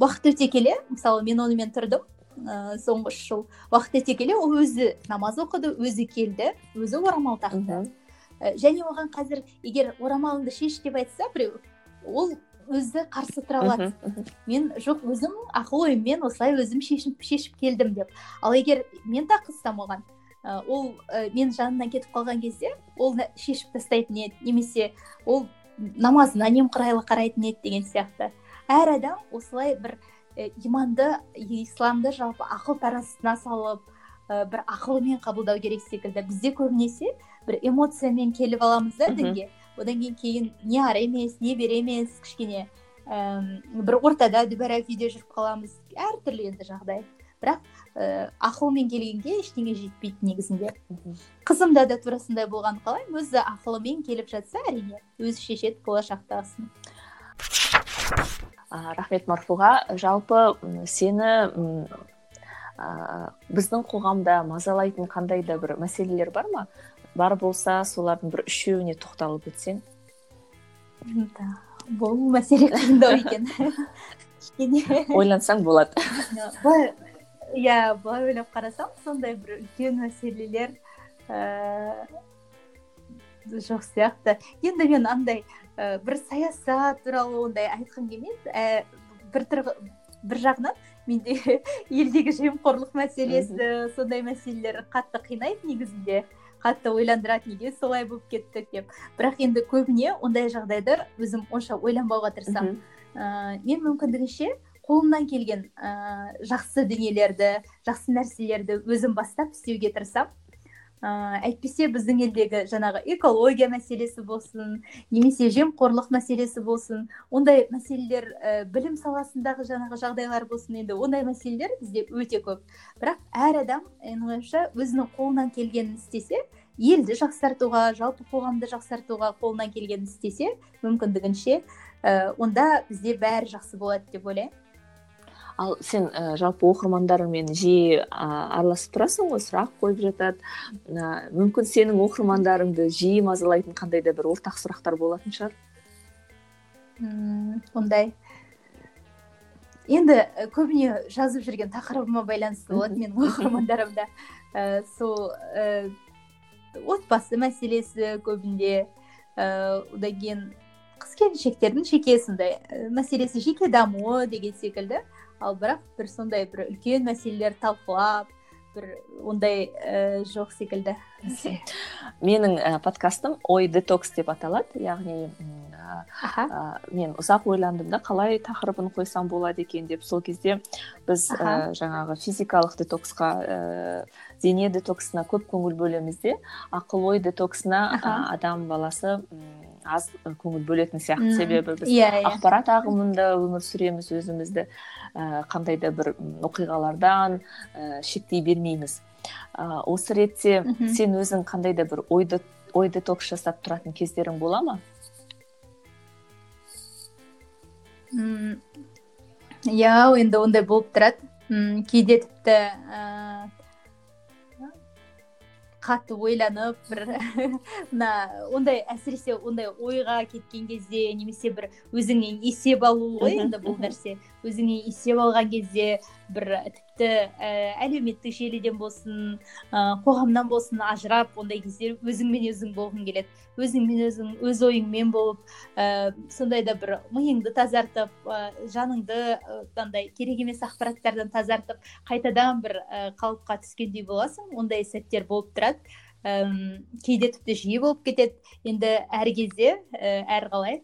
Уақыт өте келе. Мысалы мен онымен тұрдым. Ә, соңғы үш жыл уақыт өте келе ол өзі намаз оқыды өзі келді өзі орамал тақты. Ә, және оған қазір егер орамалыңды шеш деп айтса біреу ол өзі қарсы тұра алады. мен жоқ өзім ақыл ойыммен осылай өзім шешім шешіп келдім деп. Ал егер мен таққызсам оған ә, ол ә, мен жанымнан кетіп қалған кезде ол шешіп тастайтын еді немесе ол намазына немқұрайлы қарайтын еді деген сияқты. Әр адам осылай бір Э, иманды исламды жалпы ақыл парасына салып ә, бір ақылмен қабылдау керек секілді. Бізде көбінесе бір эмоциямен келіп аламыз да дінге. Одан кейін кейін не ары емес не бері емес кішкене ііі бір ортада дүбәрә күйде жүріп қаламыз әртүрлі енді жағдай. Бірақ ә, ақылмен келгенге ештеңе жетпейді негізінде. Қызымда да тура сондай болғанын қалаймын өзі ақылымен келіп жатса әрине өзі шешеді болашақтағысын рахмет марфуға. Жалпы сені ә, біздің қоғамда мазалайтын қандай да бір мәселелер бар ма? Бар болса солардың бір үшеуіне тоқталып өтсең. Бұл мәселе қиындау екен. [LAUGHS] Кішкене. Ойлансаң болады. Былай иә былай ойлап қарасам сондай бір үлкен мәселелер ііі жоқ сияқты. Енді мен андай ә, бір саясат туралы ондай айтқым келмейді. Ә, бір тұрғы, бір жағынан менде [LAUGHS] елдегі жемқорлық мәселесі сондай мәселелер қатты қинайды негізінде қатты ойландырады неге солай болып кеттік деп. Бірақ енді көбіне ондай жағдайда өзім онша ойланбауға тырысамын. Ә, мен мүмкіндігінше қолымнан келген ә, жақсы дүниелерді жақсы нәрселерді өзім бастап істеуге тырысамын. Ыыы әйтпесе біздің елдегі жаңағы экология мәселесі болсын немесе жемқорлық мәселесі болсын ондай мәселелер ә, білім саласындағы жаңағы жағдайлар болсын енді ондай мәселелер бізде өте көп. Бірақ әр адам менің ойымша өзінің қолынан келгенін істесе елді жақсартуға жалпы қоғамды жақсартуға қолынан келгенін істесе мүмкіндігінше ә, онда бізде бәрі жақсы болады деп ойлаймын. Ал сен ә, жалпы оқырмандарыңмен жиі араласып тұрасың ғой сұрақ қойып жатады. Ә, мүмкін сенің оқырмандарыңды жиі мазалайтын қандай да бір ортақ сұрақтар болатын шығар? Мм ондай. Енді көбіне жазып жүрген тақырыбыма байланысты болады менің оқырмандарымда. Ә, сол ә, отбасы мәселесі көбінде ыыы одан кейін қыз келіншектердің жеке сондай мәселесі жеке дамуы деген секілді. Ал бірақ бір сондай бір үлкен мәселелер талқылап бір ондай ә, жоқ секілді. [LAUGHS] Менің ә, подкастым ой детокс деп аталады. Яғни ә, мен ұзақ ойландым да қалай тақырыбын қойсам болады екен деп. Сол кезде біз ә, жаңағы физикалық детоксқа ә, дене детоксына көп көңіл бөлеміз де ақыл ой детоксына адам баласы аз көңіл бөлетін сияқты себебі біз yeah, иә, yeah. Иә. ақпарат ағымында өмір сүреміз өзімізді. ә, қандай да бір оқиғалардан ә, шектей бермейміз. Ә, осы ретте сен өзің қандай да бір ойды ой детокс жасап тұратын кездерің бола ма? Иә енді ондай болып тұрады. Кейде тіпті қатты ойланып бір [LAUGHS] мына ондай әсіресе ондай ойға кеткен кезде немесе бір өзіңнен есеп алу ғой енді бұл нәрсе. Өзіңнен есеп алған кезде бір тіпті ә, әлеуметтік желіден болсын ә, қоғамнан болсын ажырап ондай кезде өзіңмен өзің болғың келеді. Өзіңмен өзің өз ойыңмен болып ә, сондай да бір миыңды тазартып ә, жаныңды андай керек емес ақпараттардан тазартып қайтадан бір ә, қалыпқа түскендей боласың. Ондай сәттер болып тұрады. Ә, кейде тіпті жиі болып кетеді. Енді әр кезде ә, әрқалай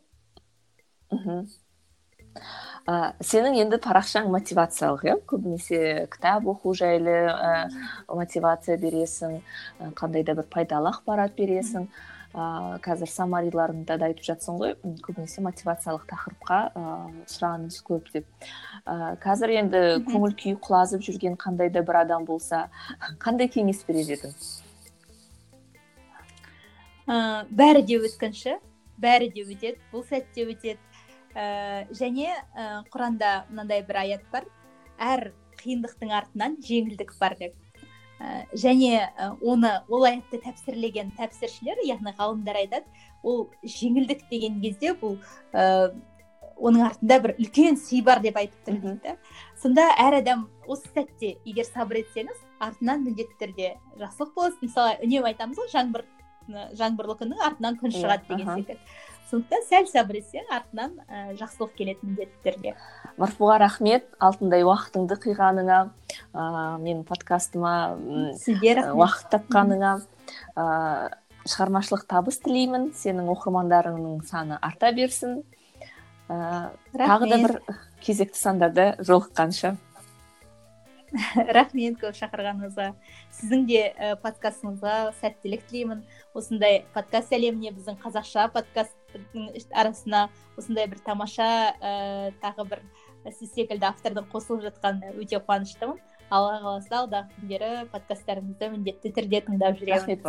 мхм. Ә, сенің енді парақшаң мотивациялық иә? Көбінесе кітап оқу жайлы ә, мотивация бересің ә, қандай да бір пайдалы ақпарат бересің. Ә, қазір самариларыңда да айтып жатсың ғой. Көбінесе мотивациялық тақырыпқа ә, сұраныс көп деп. Ә, қазір енді көңіл күйі құлазып жүрген қандай да бір адам болса қандай кеңес берер едің? Ә, бәрі де өткінші бәрі де өтеді бұл сәт те өтеді. Ә, және ә, құранда мынандай бір аят бар. Әр қиындықтың артынан жеңілдік бар деп. Ә, және оны ол аятты тәпсірлеген тәпсіршілер яғни ғалымдар айтады ол жеңілдік деген кезде бұл ә, оның артында бір үлкен сый бар деп айтып тұр дейді. Сонда әр адам осы сәтте егер сабыр етсеңіз артынан міндетті түрде жақсылық болады мысалы үнемі айтамыз ғой жаңбыр жаңбырлы күннің артынан күн шығады деген секілді. Сондықтан сәл сабыр етсең артынан ә, жақсылық келеді міндетті түрде марфуға рахмет. Алтындай уақытыңды қиғаныңа ә, менің подкастыма сізге рахмет. уақыт тапқаныңа ә, шығармашылық табыс тілеймін. Сенің оқырмандарыңның саны арта берсін. Ә, тағы да бір кезекті сандарда жолыққанша. [LAUGHS] рахмет көп шақырғаныңызға. Сіздің де ә, подкастыңызға сәттілік тілеймін. Осындай подкаст әлеміне біздің қазақша подкасттың арасына осындай бір тамаша ә, тағы бір сіз секілді автордың қосылып жатқанына өте қуаныштымын. Алла қаласа алдағы күндері подкасттарыңызды міндетті түрде тыңдап жүремін. Рахмет